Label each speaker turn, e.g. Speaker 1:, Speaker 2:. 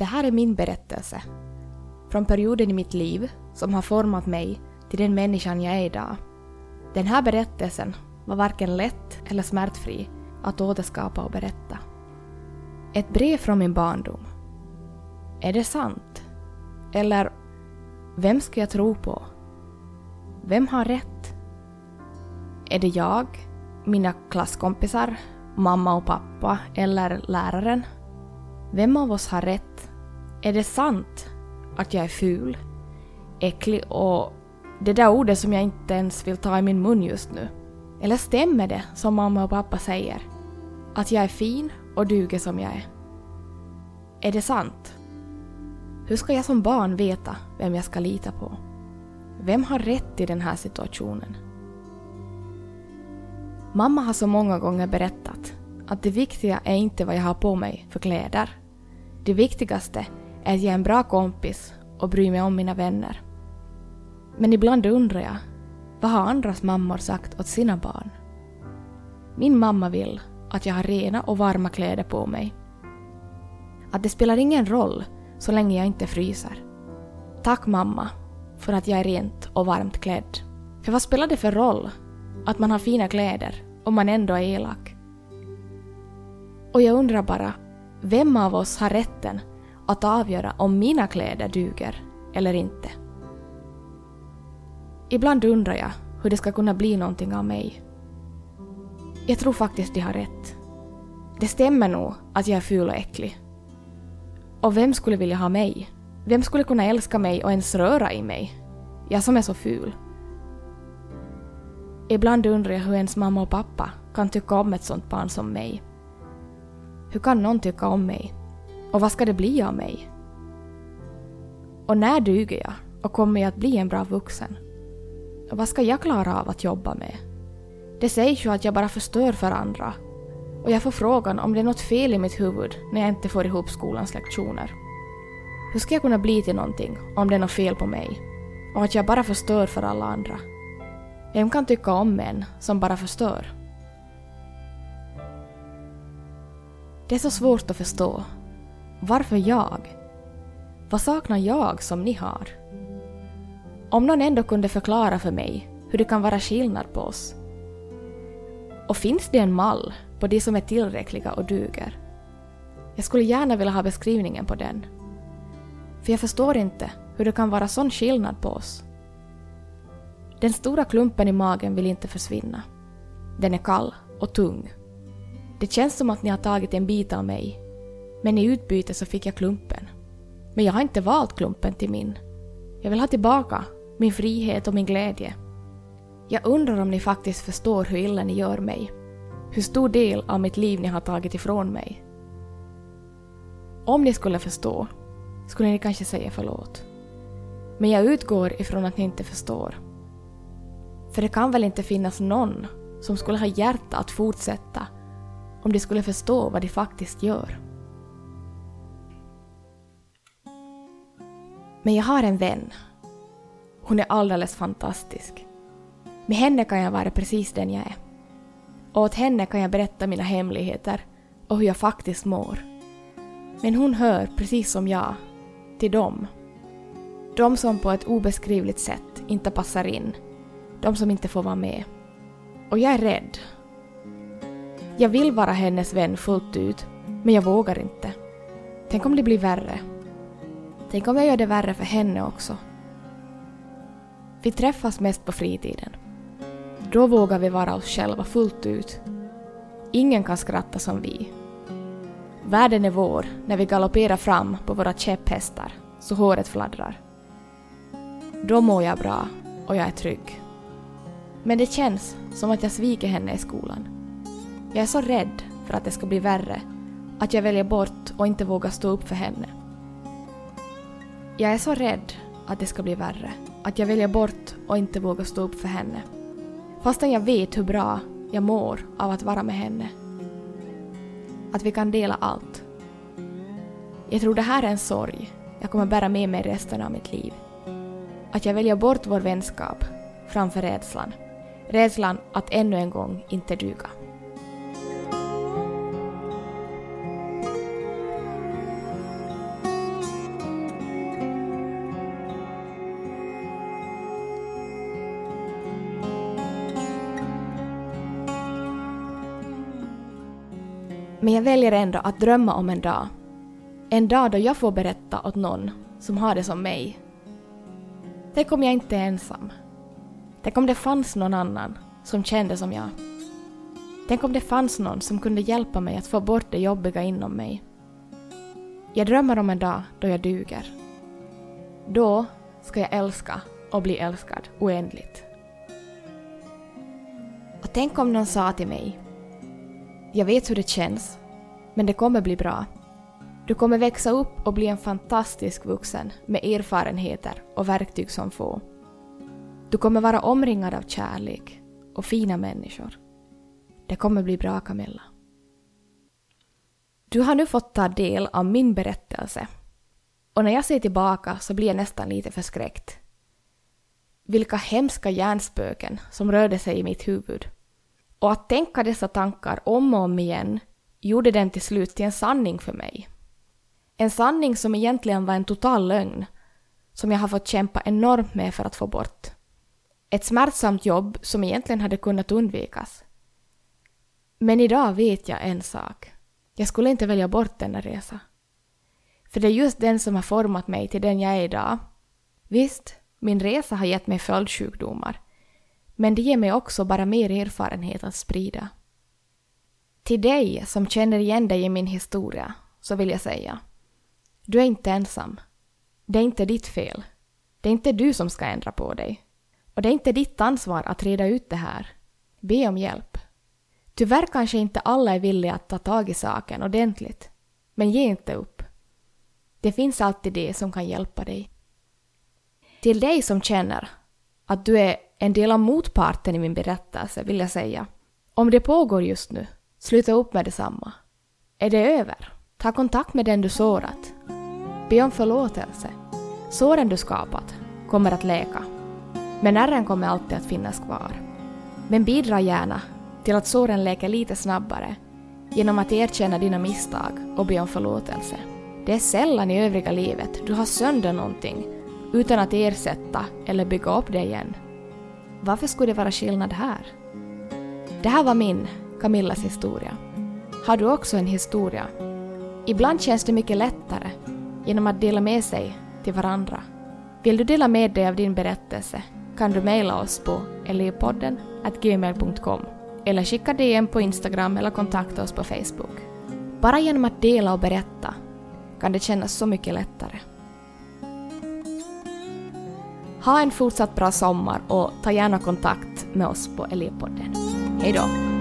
Speaker 1: Det här är min berättelse. Från perioden i mitt liv som har format mig till den människan jag är idag. Den här berättelsen var varken lätt eller smärtfri att återskapa och berätta. Ett brev från min barndom. Är det sant? Eller vem ska jag tro på? Vem har rätt? Är det jag, mina klasskompisar, mamma och pappa eller läraren? Vem av oss har rätt? Är det sant att jag är ful, äcklig och det där ordet som jag inte ens vill ta i min mun just nu? Eller stämmer det som mamma och pappa säger? Att jag är fin och duger som jag är? Är det sant? Hur ska jag som barn veta vem jag ska lita på? Vem har rätt i den här situationen? Mamma har så många gånger berättat att det viktiga är inte vad jag har på mig för kläder. Det viktigaste är att jag är en bra kompis och bryr mig om mina vänner. Men ibland undrar jag, vad har andras mammor sagt åt sina barn? Min mamma vill att jag har rena och varma kläder på mig. Att det spelar ingen roll så länge jag inte fryser. Tack mamma för att jag är rent och varmt klädd. För vad spelar det för roll att man har fina kläder om man ändå är elak? Och jag undrar bara, vem av oss har rätten att avgöra om mina kläder duger eller inte? Ibland undrar jag hur det ska kunna bli någonting av mig. Jag tror faktiskt de har rätt. Det stämmer nog att jag är ful och äcklig. Och vem skulle vilja ha mig? Vem skulle kunna älska mig och ens röra i mig? Jag som är så ful. Ibland undrar jag hur ens mamma och pappa kan tycka om ett sånt barn som mig. Hur kan någon tycka om mig? Och vad ska det bli av mig? Och när duger jag? Och kommer jag att bli en bra vuxen? Och vad ska jag klara av att jobba med? Det sägs ju att jag bara förstör för andra. Och jag får frågan om det är något fel i mitt huvud när jag inte får ihop skolans lektioner. Hur ska jag kunna bli till någonting om det är något fel på mig? Och att jag bara förstör för alla andra? Vem kan tycka om en som bara förstör? Det är så svårt att förstå. Varför jag? Vad saknar jag som ni har? Om någon ändå kunde förklara för mig hur det kan vara skillnad på oss. Och finns det en mall på de som är tillräckliga och duger? Jag skulle gärna vilja ha beskrivningen på den. För jag förstår inte hur det kan vara sån skillnad på oss. Den stora klumpen i magen vill inte försvinna. Den är kall och tung. Det känns som att ni har tagit en bit av mig, men i utbyte så fick jag klumpen. Men jag har inte valt klumpen till min. Jag vill ha tillbaka min frihet och min glädje. Jag undrar om ni faktiskt förstår hur illa ni gör mig. Hur stor del av mitt liv ni har tagit ifrån mig. Om ni skulle förstå skulle ni kanske säga förlåt. Men jag utgår ifrån att ni inte förstår. För det kan väl inte finnas någon som skulle ha hjärta att fortsätta om de skulle förstå vad de faktiskt gör. Men jag har en vän. Hon är alldeles fantastisk. Med henne kan jag vara precis den jag är. Och åt henne kan jag berätta mina hemligheter och hur jag faktiskt mår. Men hon hör, precis som jag, till dem. De som på ett obeskrivligt sätt inte passar in. De som inte får vara med. Och jag är rädd. Jag vill vara hennes vän fullt ut, men jag vågar inte. Tänk om det blir värre. Tänk om jag gör det värre för henne också. Vi träffas mest på fritiden. Då vågar vi vara oss själva fullt ut. Ingen kan skratta som vi. Världen är vår när vi galopperar fram på våra käpphästar så håret fladdrar. Då mår jag bra och jag är trygg. Men det känns som att jag sviker henne i skolan. Jag är så rädd för att det ska bli värre att jag väljer bort och inte vågar stå upp för henne. Jag är så rädd att det ska bli värre att jag väljer bort och inte vågar stå upp för henne. Fastän jag vet hur bra jag mår av att vara med henne. Att vi kan dela allt. Jag tror det här är en sorg jag kommer bära med mig resten av mitt liv. Att jag väljer bort vår vänskap framför rädslan. Rädslan att ännu en gång inte duga. Men jag väljer ändå att drömma om en dag. En dag då jag får berätta åt någon som har det som mig. Tänk om jag inte är ensam. Tänk om det fanns någon annan som kände som jag. Tänk om det fanns någon som kunde hjälpa mig att få bort det jobbiga inom mig. Jag drömmer om en dag då jag duger. Då ska jag älska och bli älskad oändligt. Och tänk om någon sa till mig jag vet hur det känns, men det kommer bli bra. Du kommer växa upp och bli en fantastisk vuxen med erfarenheter och verktyg som få. Du kommer vara omringad av kärlek och fina människor. Det kommer bli bra, Camilla. Du har nu fått ta del av min berättelse. Och när jag ser tillbaka så blir jag nästan lite förskräckt. Vilka hemska hjärnspöken som rörde sig i mitt huvud. Och att tänka dessa tankar om och om igen gjorde den till slut till en sanning för mig. En sanning som egentligen var en total lögn, som jag har fått kämpa enormt med för att få bort. Ett smärtsamt jobb som egentligen hade kunnat undvikas. Men idag vet jag en sak. Jag skulle inte välja bort denna resa. För det är just den som har format mig till den jag är idag. Visst, min resa har gett mig följdsjukdomar. Men det ger mig också bara mer erfarenhet att sprida. Till dig som känner igen dig i min historia så vill jag säga. Du är inte ensam. Det är inte ditt fel. Det är inte du som ska ändra på dig. Och det är inte ditt ansvar att reda ut det här. Be om hjälp. Tyvärr kanske inte alla är villiga att ta tag i saken ordentligt. Men ge inte upp. Det finns alltid det som kan hjälpa dig. Till dig som känner att du är en del av motparten i min berättelse vill jag säga. Om det pågår just nu, sluta upp med detsamma. Är det över? Ta kontakt med den du sårat. Be om förlåtelse. Såren du skapat kommer att läka. Men ärren kommer alltid att finnas kvar. Men bidra gärna till att såren läker lite snabbare genom att erkänna dina misstag och be om förlåtelse. Det är sällan i övriga livet du har sönder någonting utan att ersätta eller bygga upp det igen. Varför skulle det vara skillnad här? Det här var min, Camillas historia. Har du också en historia? Ibland känns det mycket lättare genom att dela med sig till varandra. Vill du dela med dig av din berättelse kan du mejla oss på elevpodden gmail.com eller skicka DM på Instagram eller kontakta oss på Facebook. Bara genom att dela och berätta kan det kännas så mycket lättare. Ha en fortsatt bra sommar och ta gärna kontakt med oss på Elevpodden. Hej då!